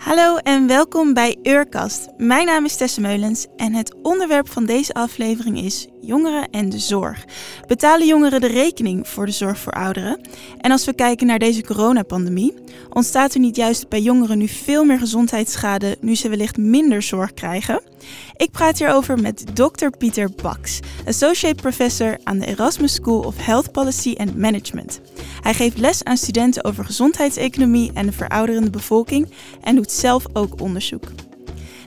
Hallo en welkom bij Eurkast. Mijn naam is Tesse Meulens en het onderwerp van deze aflevering is jongeren en de zorg. Betalen jongeren de rekening voor de zorg voor ouderen? En als we kijken naar deze coronapandemie, ontstaat er niet juist bij jongeren nu veel meer gezondheidsschade nu ze wellicht minder zorg krijgen? Ik praat hierover met Dr. Pieter Baks, Associate Professor aan de Erasmus School of Health Policy and Management. Hij geeft les aan studenten over gezondheidseconomie en de verouderende bevolking en doet zelf ook onderzoek.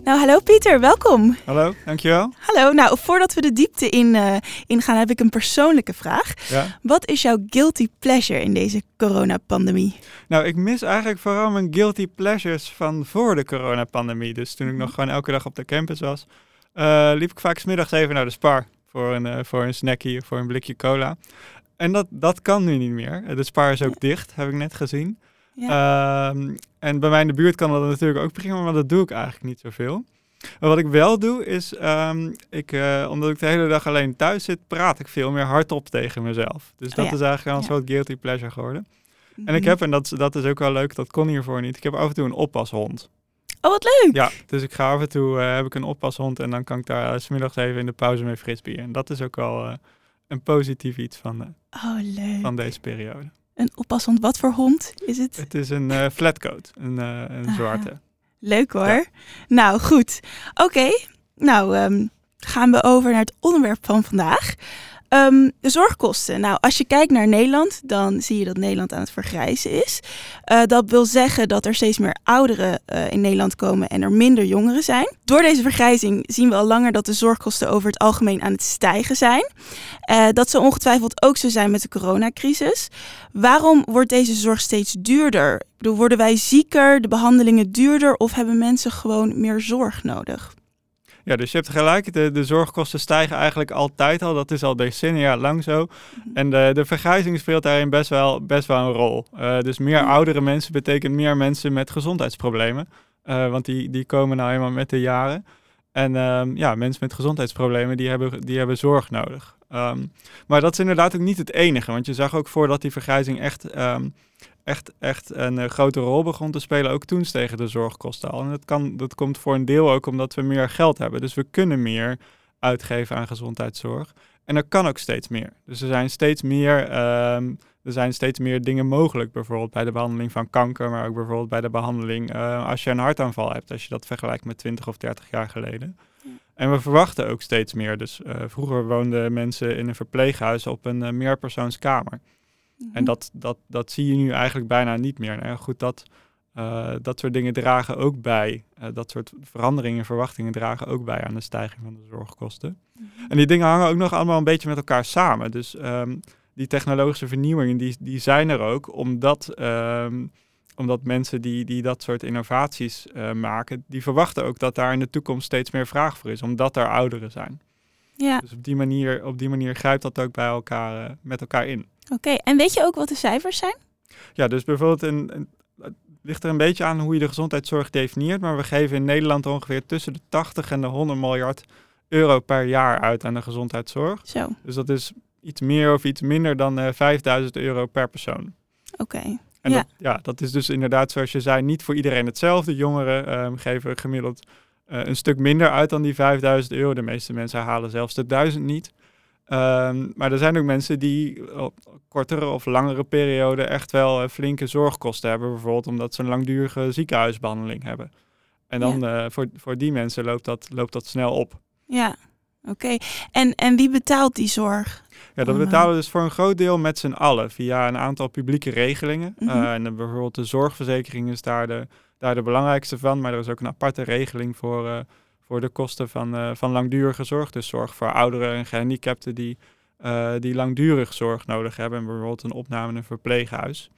Nou, hallo Pieter, welkom. Hallo, dankjewel. Hallo, nou voordat we de diepte in, uh, ingaan heb ik een persoonlijke vraag. Ja. Wat is jouw guilty pleasure in deze coronapandemie? Nou, ik mis eigenlijk vooral mijn guilty pleasures van voor de coronapandemie. Dus toen ik nog gewoon elke dag op de campus was, uh, liep ik vaak smiddags even naar de Spar voor een, uh, voor een snackie voor een blikje cola. En dat, dat kan nu niet meer. De Spar is ook dicht, heb ik net gezien. Ja. Ehm, en bij mij in de buurt kan dat natuurlijk ook prima, maar dat doe ik eigenlijk niet zoveel. Maar wat ik wel doe is, um, ik, uh, omdat ik de hele dag alleen thuis zit, praat ik veel meer hardop tegen mezelf. Dus dat Oh ja. is eigenlijk al een Ja. soort guilty pleasure geworden. En Mhm. ik heb, en dat, is- dat is ook wel leuk, dat kon hiervoor niet, ik heb af en toe een oppashond. Oh, wat leuk! Ja, dus ik ga af en toe, uh, heb ik een oppashond en dan kan ik daar uh, 's smiddags even in de pauze mee frisbeeën. En dat is ook wel uh, een positief iets van, Oh, leuk. van deze periode. Een oppassend wat voor hond is het? Het is een uh, flatcoat, een, uh, een zwarte. Leuk hoor. Ja. Nou, goed. Oké, nou ehm, gaan we over naar het onderwerp van vandaag. Ehm, de zorgkosten. Nou, als je kijkt naar Nederland, dan zie je dat Nederland aan het vergrijzen is. Eh, dat wil zeggen dat er steeds meer ouderen eh, in Nederland komen en er minder jongeren zijn. Door deze vergrijzing zien we al langer dat de zorgkosten over het algemeen aan het stijgen zijn. Eh, dat zal ongetwijfeld ook zo zijn met de coronacrisis. Waarom wordt deze zorg steeds duurder? Worden wij zieker, de behandelingen duurder of hebben mensen gewoon meer zorg nodig? Ja, dus je hebt gelijk, de, de zorgkosten stijgen eigenlijk altijd al. Dat is al decennia lang zo. En de, de vergrijzing speelt daarin best wel, best wel een rol. Uh, dus meer Ja. oudere mensen betekent meer mensen met gezondheidsproblemen. Uh, want die, die komen nou eenmaal met de jaren. En um, ja, mensen met gezondheidsproblemen, die hebben, die hebben zorg nodig. Um, maar dat is inderdaad ook niet het enige. Want je zag ook voordat die vergrijzing echt, um, echt, echt een uh, grote rol begon te spelen, ook toen stegen de zorgkosten al. En dat, kan, dat komt voor een deel ook omdat we meer geld hebben. Dus we kunnen meer uitgeven aan gezondheidszorg. En er kan ook steeds meer. Dus er zijn steeds meer, um, er zijn steeds meer dingen mogelijk. Bijvoorbeeld bij de behandeling van kanker, maar ook bijvoorbeeld bij de behandeling uh, als je een hartaanval hebt. Als je dat vergelijkt met 20 of 30 jaar geleden. En we verwachten ook steeds meer. Dus uh, vroeger woonden mensen in een verpleeghuis op een uh, meerpersoonskamer. Mm -hmm. En dat, dat, dat zie je nu eigenlijk bijna niet meer. Nou, goed, dat, uh, dat soort dingen dragen ook bij. Dat soort veranderingen en verwachtingen dragen ook bij aan de stijging van de zorgkosten. Mm -hmm. En die dingen hangen ook nog allemaal een beetje met elkaar samen. Dus um, die technologische vernieuwingen, die, die zijn er ook omdat, um, omdat mensen die, die dat soort innovaties uh, maken, die verwachten ook dat daar in de toekomst steeds meer vraag voor is, omdat er ouderen zijn. Ja. Dus op die manier, op die manier grijpt dat ook bij elkaar, uh, met elkaar in. Oké, okay. en weet je ook wat de cijfers zijn? Ja, dus bijvoorbeeld een, een, het ligt er een beetje aan hoe je de gezondheidszorg definieert, maar we geven in Nederland ongeveer tussen de 80 en de 100 miljard euro per jaar uit aan de gezondheidszorg. Zo. Dus dat is iets meer of iets minder dan uh, 5000 euro per persoon. Oké. Okay. En ja. Dat, ja, dat is dus inderdaad, zoals je zei, niet voor iedereen hetzelfde. Jongeren um, geven gemiddeld uh, een stuk minder uit dan die 5000 euro. De meeste mensen halen zelfs de 1000 niet. Um, maar er zijn ook mensen die op kortere of langere periode echt wel uh, flinke zorgkosten hebben. Bijvoorbeeld omdat ze een langdurige ziekenhuisbehandeling hebben. En dan ja. uh, voor, voor die mensen loopt dat, loopt dat snel op. Ja, oké. Okay. En, en wie betaalt die zorg? Ja, dat betalen we dus voor een groot deel met z'n allen via een aantal publieke regelingen. Mm -hmm. uh, en bijvoorbeeld de zorgverzekering is daar de, daar de belangrijkste van. Maar er is ook een aparte regeling voor, uh, voor de kosten van, uh, van langdurige zorg. Dus zorg voor ouderen en gehandicapten die, die langdurig zorg nodig hebben. En bijvoorbeeld een opname in een verpleeghuis.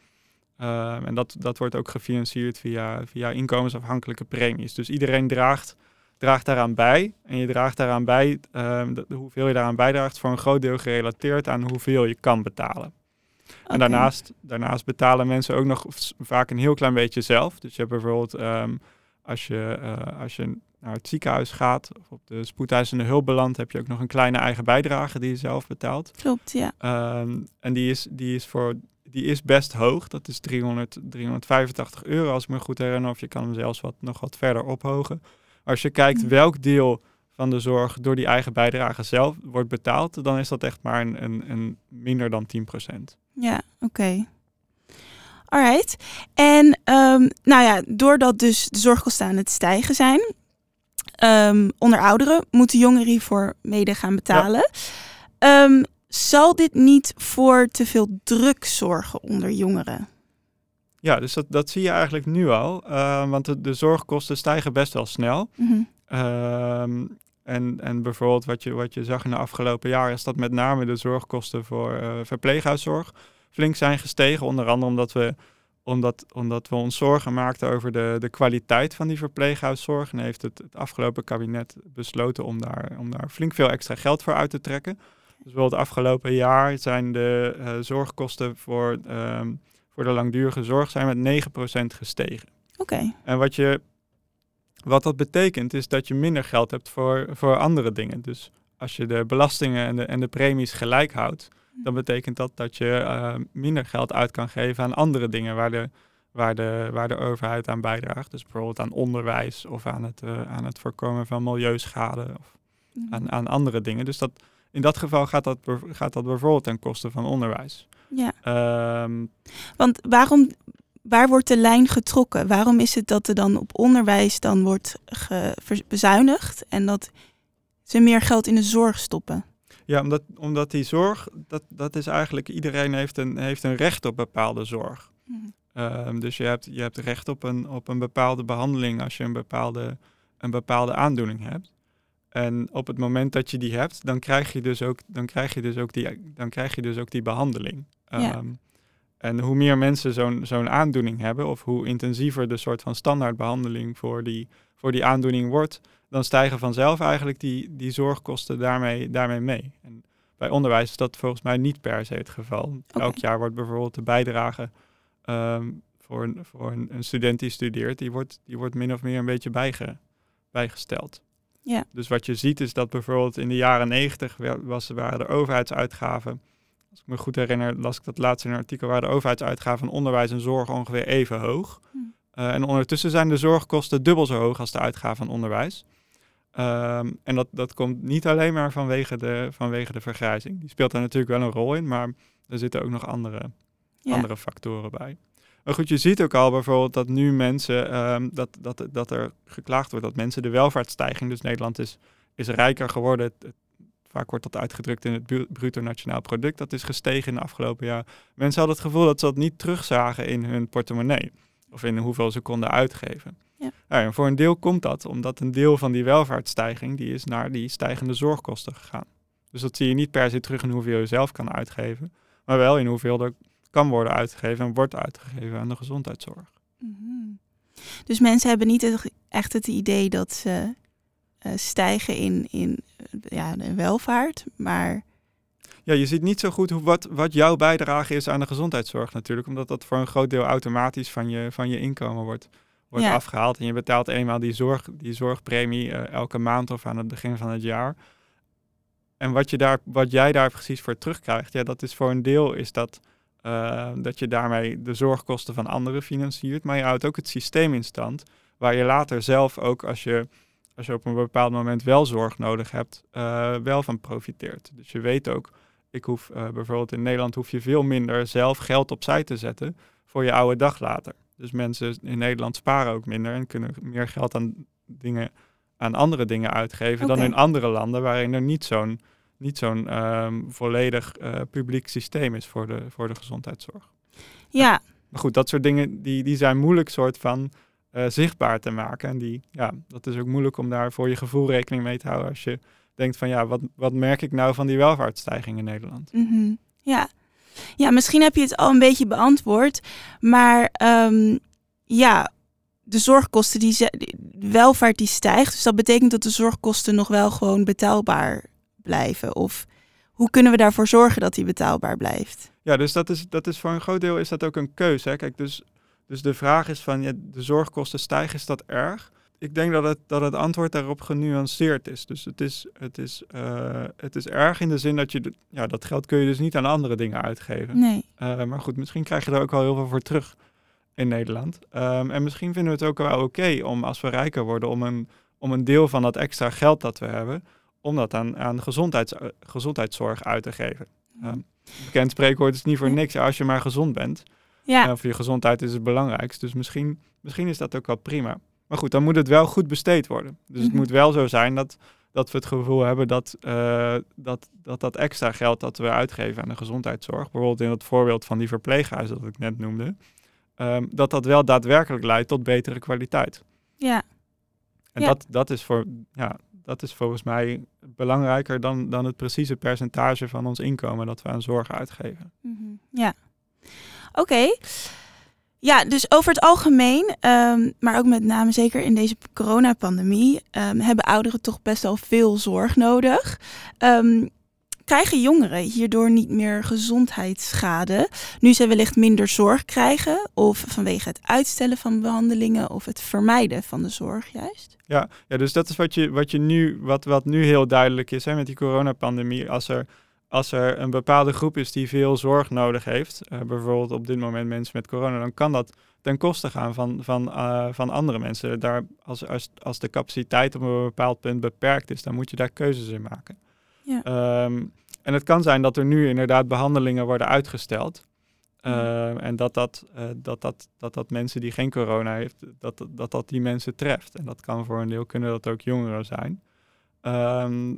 En dat, dat wordt ook gefinancierd via, via inkomensafhankelijke premies. Dus iedereen draagt, draagt daaraan bij. En je draagt daaraan bij, de hoeveel je daaraan bijdraagt, voor een groot deel gerelateerd aan hoeveel je kan betalen. Okay. En daarnaast, daarnaast betalen mensen ook nog vaak een heel klein beetje zelf. Dus je hebt bijvoorbeeld, um, als, je, uh, als je naar het ziekenhuis gaat of op de spoedeisende hulp belandt, heb je ook nog een kleine eigen bijdrage die je zelf betaalt. Klopt, ja. Um, en die is, die is voor die is best hoog. Dat is 300, 385 euro als ik me goed herinner. Of je kan hem zelfs wat, nog wat verder ophogen. Als je kijkt Mm. welk deel van de zorg door die eigen bijdrage zelf wordt betaald, dan is dat echt maar een, een, een minder dan 10%. Ja, oké. Alright. En ehm, nou ja, doordat dus de zorgkosten aan het stijgen zijn, ehm, onder ouderen moeten jongeren hiervoor mede gaan betalen. Ehm, zal dit niet voor te veel druk zorgen onder jongeren? Ja, dus dat, dat zie je eigenlijk nu al. eh, want de, de zorgkosten stijgen best wel snel. Mhm. Ehm, en, en bijvoorbeeld wat je, wat je zag in de afgelopen jaren is dat met name de zorgkosten voor eh, verpleeghuiszorg flink zijn gestegen. Onder andere omdat we, omdat, omdat we ons zorgen maakten over de, de kwaliteit van die verpleeghuiszorg. En heeft het, het afgelopen kabinet besloten om daar, om daar flink veel extra geld voor uit te trekken. Dus bijvoorbeeld afgelopen jaar zijn de eh, zorgkosten voor, ehm, voor de langdurige zorg zijn met 9% gestegen. Oké. En wat, je, wat dat betekent is dat je minder geld hebt voor, voor andere dingen. Dus als je de belastingen en de, en de premies gelijk houdt, dan betekent dat dat je eh, minder geld uit kan geven aan andere dingen waar de, waar, de, waar de overheid aan bijdraagt. Dus bijvoorbeeld aan onderwijs of aan het, eh, aan het voorkomen van milieuschade of Mhm. aan, aan andere dingen. Dus dat, in dat geval gaat dat, gaat dat bijvoorbeeld ten koste van onderwijs. Ja, Ehm, want waarom, waar wordt de lijn getrokken? Waarom is het dat er dan op onderwijs dan wordt bezuinigd en dat ze meer geld in de zorg stoppen? Ja, omdat, omdat die zorg, dat, dat is eigenlijk, iedereen heeft een, heeft een recht op bepaalde zorg. Ehm, dus je hebt, je hebt recht op een, op een bepaalde behandeling als je een bepaalde, een bepaalde aandoening hebt. En op het moment dat je die hebt, dan krijg je dus ook, dan krijg je dus ook, die, dan krijg je dus ook die behandeling. Ja. Ehm, en hoe meer mensen zo'n zo'n aandoening hebben, of hoe intensiever de soort van standaardbehandeling voor die, voor die aandoening wordt, dan stijgen vanzelf eigenlijk die, die zorgkosten daarmee, daarmee mee. En bij onderwijs is dat volgens mij niet per se het geval. Elk jaar wordt bijvoorbeeld de bijdrage ehm, voor, een, voor een, een student die studeert, die wordt, die wordt min of meer een beetje bijge, bijgesteld. Ja. Dus wat je ziet is dat bijvoorbeeld in de jaren negentig was, waren de overheidsuitgaven, als ik me goed herinner, las ik dat laatst in een artikel, waren de overheidsuitgaven van onderwijs en zorg ongeveer even hoog. Hm. Uh, en ondertussen zijn de zorgkosten dubbel zo hoog als de uitgaven van onderwijs. Um, en dat, dat komt niet alleen maar vanwege de, vanwege de vergrijzing. Die speelt daar natuurlijk wel een rol in, maar er zitten ook nog andere, Ja. andere factoren bij. Maar goed, je ziet ook al bijvoorbeeld dat nu mensen, um, dat, dat, dat er geklaagd wordt dat mensen de welvaartsstijging, dus Nederland is, is rijker geworden. Vaak wordt dat uitgedrukt in het bruto nationaal product. Dat is gestegen in de afgelopen jaar. Mensen hadden het gevoel dat ze dat niet terugzagen in hun portemonnee. Of in hoeveel ze konden uitgeven. Ja. Ja, en voor een deel komt dat omdat een deel van die welvaartsstijging die is naar die stijgende zorgkosten gegaan. Dus dat zie je niet per se terug in hoeveel je zelf kan uitgeven, maar wel in hoeveel er kan worden uitgegeven en wordt uitgegeven aan de gezondheidszorg. Mm-hmm. Dus mensen hebben niet het, echt het idee dat ze uh, stijgen in, in ja, de welvaart, maar ja, je ziet niet zo goed hoe, wat, wat jouw bijdrage is aan de gezondheidszorg natuurlijk. Omdat dat voor een groot deel automatisch van je, van je inkomen wordt, wordt Ja. afgehaald. En je betaalt eenmaal die, zorg, die zorgpremie eh, elke maand of aan het begin van het jaar. En wat, je daar, wat jij daar precies voor terugkrijgt, ja, dat is voor een deel is dat, eh, dat je daarmee de zorgkosten van anderen financiert. Maar je houdt ook het systeem in stand. Waar je later zelf ook als je, als je op een bepaald moment wel zorg nodig hebt, eh, wel van profiteert. Dus je weet ook, ik hoef eh, bijvoorbeeld in Nederland hoef je veel minder zelf geld opzij te zetten voor je oude dag later. Dus mensen in Nederland sparen ook minder en kunnen meer geld aan dingen, aan andere dingen uitgeven dan in andere landen waarin er niet zo'n niet zo'n ehm, volledig eh, publiek systeem is voor de, voor de gezondheidszorg. ja, Maar goed, dat soort dingen die, die zijn moeilijk soort van eh, zichtbaar te maken. En die, ja, dat is ook moeilijk om daar voor je gevoel rekening mee te houden als je denkt van ja, wat, wat merk ik nou van die welvaartsstijging in Nederland? mhm, ja. Ja, misschien heb je het al een beetje beantwoord, maar ehm, ja, de zorgkosten, die, de welvaart die stijgt, dus dat betekent dat de zorgkosten nog wel gewoon betaalbaar blijven. Of hoe kunnen we daarvoor zorgen dat die betaalbaar blijft? Ja, dus dat is, dat is voor een groot deel is dat ook een keuze. Hè? Kijk, dus, dus de vraag is van ja, de zorgkosten stijgen, is dat erg? ik denk dat het, dat het antwoord daarop genuanceerd is. Dus het is, het is, eh, het is erg in de zin dat je, de- ja, dat geld kun je dus niet aan andere dingen uitgeven. Nee. Eh, maar goed, misschien krijg je er ook wel heel veel voor terug in Nederland. Ehm, en misschien vinden we het ook wel oké om als we rijker worden, om een, om een deel van dat extra geld dat we hebben, om dat aan, aan gezondheids, eh, gezondheidszorg uit te geven. Ehm, bekend spreekwoord is niet voor niks als je maar gezond bent. Ja. Uh, voor je gezondheid is het belangrijkst. Dus misschien, misschien is dat ook wel prima. Maar goed, dan moet het wel goed besteed worden. Dus het Mhm. moet wel zo zijn dat, dat we het gevoel hebben dat, eh, dat, dat dat extra geld dat we uitgeven aan de gezondheidszorg, bijvoorbeeld in het voorbeeld van die verpleeghuizen dat ik net noemde, ehm, dat dat wel daadwerkelijk leidt tot betere kwaliteit. Ja. En Ja. dat, dat, is voor, ja, dat is volgens mij belangrijker dan, dan het precieze percentage van ons inkomen dat we aan zorg uitgeven. Mhm. Ja. Oké. Ja, dus over het algemeen, ehm, maar ook met name zeker in deze coronapandemie, ehm, hebben ouderen toch best wel veel zorg nodig. Ehm, krijgen jongeren hierdoor niet meer gezondheidsschade, nu ze wellicht minder zorg krijgen, of vanwege het uitstellen van behandelingen of het vermijden van de zorg juist? Ja, ja dus dat is wat je, wat je nu, wat, wat nu heel duidelijk is hè, met die coronapandemie. Als er, als er een bepaalde groep is die veel zorg nodig heeft, eh, bijvoorbeeld op dit moment mensen met corona, dan kan dat ten koste gaan van, van, eh, van andere mensen. Daar, als, als, als de capaciteit op een bepaald punt beperkt is, dan moet je daar keuzes in maken. Ja. Ehm, en het kan zijn dat er nu inderdaad behandelingen worden uitgesteld. Ehm, en dat dat, eh, dat, dat, dat dat mensen die geen corona heeft, dat, dat- dat dat die mensen treft. En dat kan voor een deel kunnen dat ook jongeren zijn. Ehm,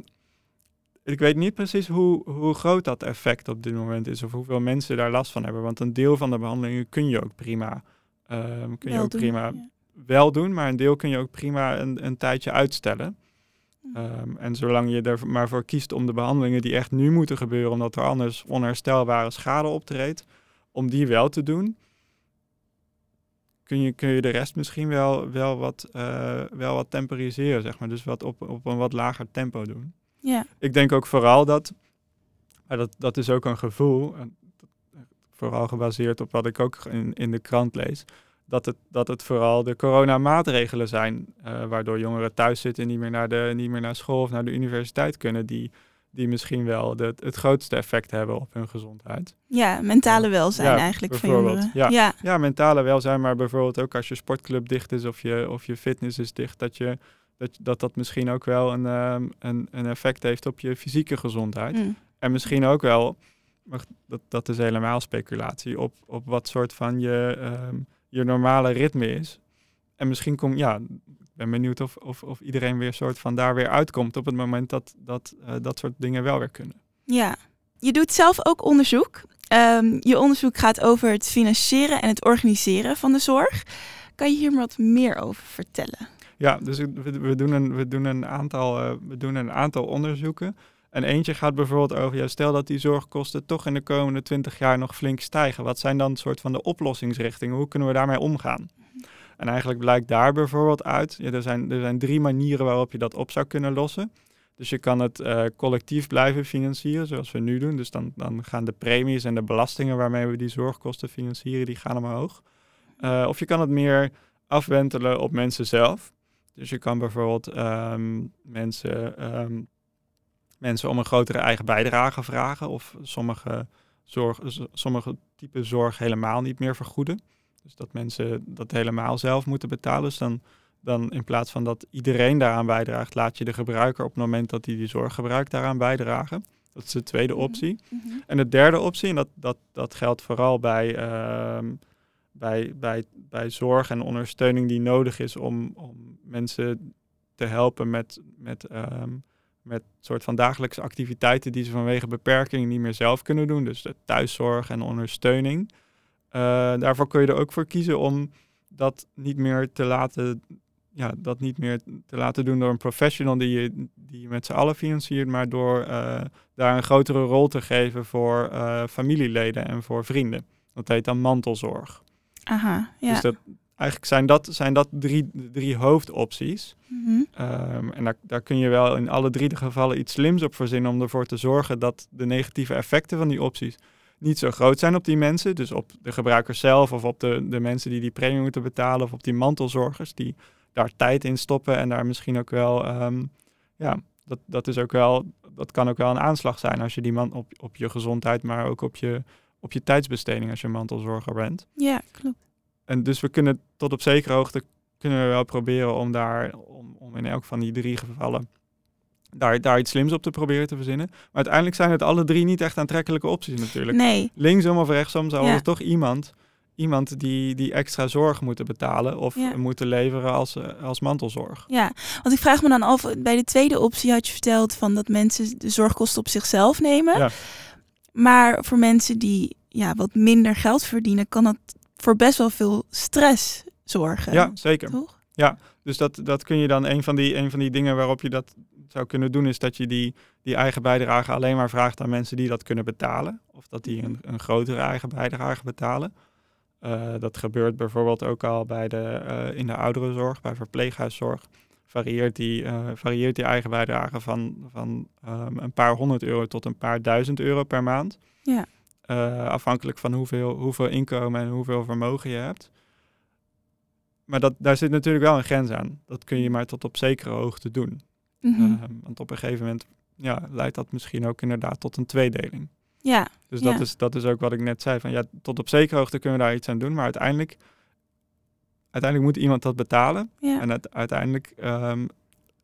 ik weet niet precies hoe, hoe groot dat effect op dit moment is of hoeveel mensen daar last van hebben. Want een deel van de behandelingen kun je ook prima, ehm, kun je Wel ook doen, prima ja. wel doen, maar een deel kun je ook prima een, een tijdje uitstellen. Ehm, en zolang je er maar voor kiest om de behandelingen die echt nu moeten gebeuren, omdat er anders onherstelbare schade optreedt, om die wel te doen, kun je, kun je de rest misschien wel, wel, wat, eh, wel wat temporiseren, zeg maar. Dus wat op, op een wat lager tempo doen. Ja. Ik denk ook vooral dat, maar dat, dat is ook een gevoel, vooral gebaseerd op wat ik ook in, in de krant lees, dat het, dat het vooral de coronamaatregelen zijn, eh, waardoor jongeren thuis zitten en niet meer naar, de, niet meer naar school of naar de universiteit kunnen, die, die misschien wel de, het grootste effect hebben op hun gezondheid. ja, mentale welzijn Ja, eigenlijk voor bijvoorbeeld, ja. ja. Ja, mentale welzijn, maar bijvoorbeeld ook als je sportclub dicht is of je, of je fitness is dicht, dat, je, dat, dat dat misschien ook wel een, ehm, een, een effect heeft op je fysieke gezondheid. Mm. En misschien ook wel, maar dat, dat is helemaal speculatie, op, op wat soort van je, ehm, je normale ritme is. En misschien kom, ja, ben benieuwd of, of, of iedereen weer soort van daar weer uitkomt op het moment dat dat, eh, dat soort dingen wel weer kunnen. Ja, je doet zelf ook onderzoek. Ehm, je onderzoek gaat over het financieren en het organiseren van de zorg. Kan je hier wat meer over vertellen? Ja, dus we, we, doen, een, we, doen een aantal, eh, we doen een aantal onderzoeken. En eentje gaat bijvoorbeeld over, ja, stel dat die zorgkosten toch in de komende 20 jaar nog flink stijgen. Wat zijn dan soort van de oplossingsrichtingen? Hoe kunnen we daarmee omgaan? En eigenlijk blijkt daar bijvoorbeeld uit, ja, er, zijn, er zijn drie manieren waarop je dat op zou kunnen lossen. Dus je kan het eh, collectief blijven financieren, zoals we nu doen. Dus dan, dan gaan de premies en de belastingen waarmee we die zorgkosten financieren, die gaan omhoog. Eh, of je kan het meer afwentelen op mensen zelf. Dus je kan bijvoorbeeld ehm, mensen, ehm, mensen om een grotere eigen bijdrage vragen. Of sommige, zorg, sommige typen zorg helemaal niet meer vergoeden. Dus dat mensen dat helemaal zelf moeten betalen. Dus dan, dan in plaats van dat iedereen daaraan bijdraagt, laat je de gebruiker op het moment dat hij die zorg gebruikt daaraan bijdragen. Dat is de tweede Mhm. optie. En de derde optie, en dat, dat, dat geldt vooral bij, ehm, bij, bij, bij zorg en ondersteuning die nodig is om, om mensen te helpen met, met, ehm, met soort van dagelijkse activiteiten die ze vanwege beperking niet meer zelf kunnen doen. Dus de thuiszorg en ondersteuning. Eh, daarvoor kun je er ook voor kiezen om dat niet meer te laten, ja, dat niet meer te laten doen door een professional die je, die je met z'n allen financiert, maar door eh, daar een grotere rol te geven voor eh, familieleden en voor vrienden. Dat heet dan mantelzorg. Aha, ja. Dus dat, eigenlijk zijn dat, zijn dat drie, drie hoofdopties. Mhm. Ehm, en daar, daar kun je wel in alle drie de gevallen iets slims op verzinnen om ervoor te zorgen dat de negatieve effecten van die opties niet zo groot zijn op die mensen. Dus op de gebruikers zelf of op de, de mensen die die premie moeten betalen of op die mantelzorgers die daar tijd in stoppen en daar misschien ook wel, ehm, ja, dat, dat is ook wel, dat kan ook wel een aanslag zijn als je die man op, op je gezondheid, maar ook op je, op je tijdsbesteding als je mantelzorger bent. Ja, klopt. En dus we kunnen tot op zekere hoogte kunnen we wel proberen om daar, om, om in elk van die drie gevallen, daar, daar iets slims op te proberen te verzinnen. Maar uiteindelijk zijn het alle drie niet echt aantrekkelijke opties natuurlijk. Nee. Linksom of rechtsom zal Ja. er toch iemand, iemand die, die extra zorg moeten betalen of Ja. moeten leveren als, als mantelzorg. Ja, want ik vraag me dan af, bij de tweede optie had je verteld van dat mensen de zorgkosten op zichzelf nemen. Ja. Maar voor mensen die ja, wat minder geld verdienen, kan dat voor best wel veel stress zorgen. Ja, zeker. Toch? Dus dat, dat kun je dan, een van, die, een van die dingen waarop je dat zou kunnen doen, is dat je die, die eigen bijdrage alleen maar vraagt aan mensen die dat kunnen betalen. Of dat die een, een grotere eigen bijdrage betalen. Eh, dat gebeurt bijvoorbeeld ook al bij de, eh, in de ouderenzorg, bij verpleeghuiszorg. Varieert die, eh, varieert die eigen bijdrage van, van ehm, een paar honderd euro tot een paar duizend euro per maand. Ja. Afhankelijk van hoeveel, hoeveel inkomen en hoeveel vermogen je hebt. Maar dat, daar zit natuurlijk wel een grens aan. Dat kun je maar tot op zekere hoogte doen. Mhm. Ehm, want op een gegeven moment ja, leidt dat misschien ook inderdaad tot een tweedeling. ja, Dus Ja. dat, is, dat is ook wat ik net zei. Van, ja, tot op zekere hoogte kunnen we daar iets aan doen. Maar uiteindelijk, uiteindelijk moet iemand dat betalen. ja, En het, uiteindelijk ehm,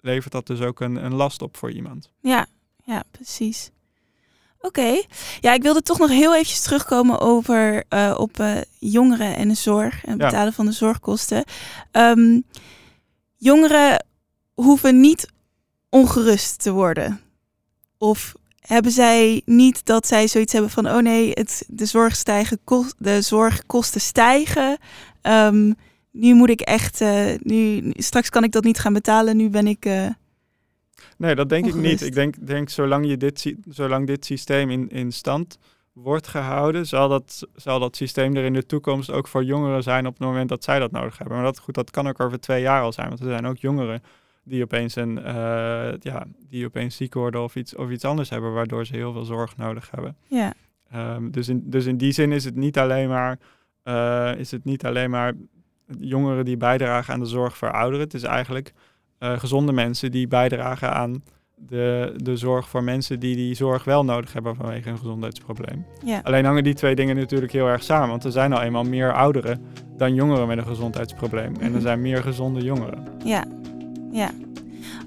levert dat dus ook een, een last op voor iemand. ja, ja, precies. Oké, ja, ik wilde toch nog heel eventjes terugkomen over eh, op eh, jongeren en de zorg en Ja. betalen van de zorgkosten. Ehm, jongeren hoeven niet ongerust te worden. Of hebben zij niet dat zij zoiets hebben van, oh nee, het, de, zorg stijgen, kost, de zorgkosten stijgen. Ehm, nu moet ik echt, eh, nu, straks kan ik dat niet gaan betalen. Nu ben ik. eh, Nee, dat denk ik niet. Ik denk, denk zolang, je dit, zolang dit systeem in, in stand wordt gehouden, zal dat, zal dat systeem er in de toekomst ook voor jongeren zijn op het moment dat zij dat nodig hebben. Maar dat, goed, dat kan ook over twee jaar al zijn, want er zijn ook jongeren die opeens, een, eh, ja, die opeens ziek worden of iets, of iets anders hebben, waardoor ze heel veel zorg nodig hebben. ja, Ehm, dus, in, dus in die zin is het niet alleen maar, eh, is het niet alleen maar jongeren die bijdragen aan de zorg voor ouderen. Het is eigenlijk eh, gezonde mensen die bijdragen aan de, de zorg voor mensen die die zorg wel nodig hebben vanwege een gezondheidsprobleem. ja. Alleen hangen die twee dingen natuurlijk heel erg samen, want er zijn al eenmaal meer ouderen dan jongeren met een gezondheidsprobleem. En Mhm. er zijn meer gezonde jongeren. Ja, ja.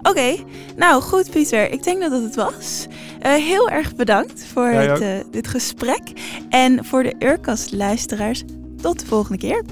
Oké, nou goed Pieter, ik denk dat het het was. Eh, heel erg bedankt voor het, eh, dit gesprek. En voor de Urkast luisteraars, tot de volgende keer.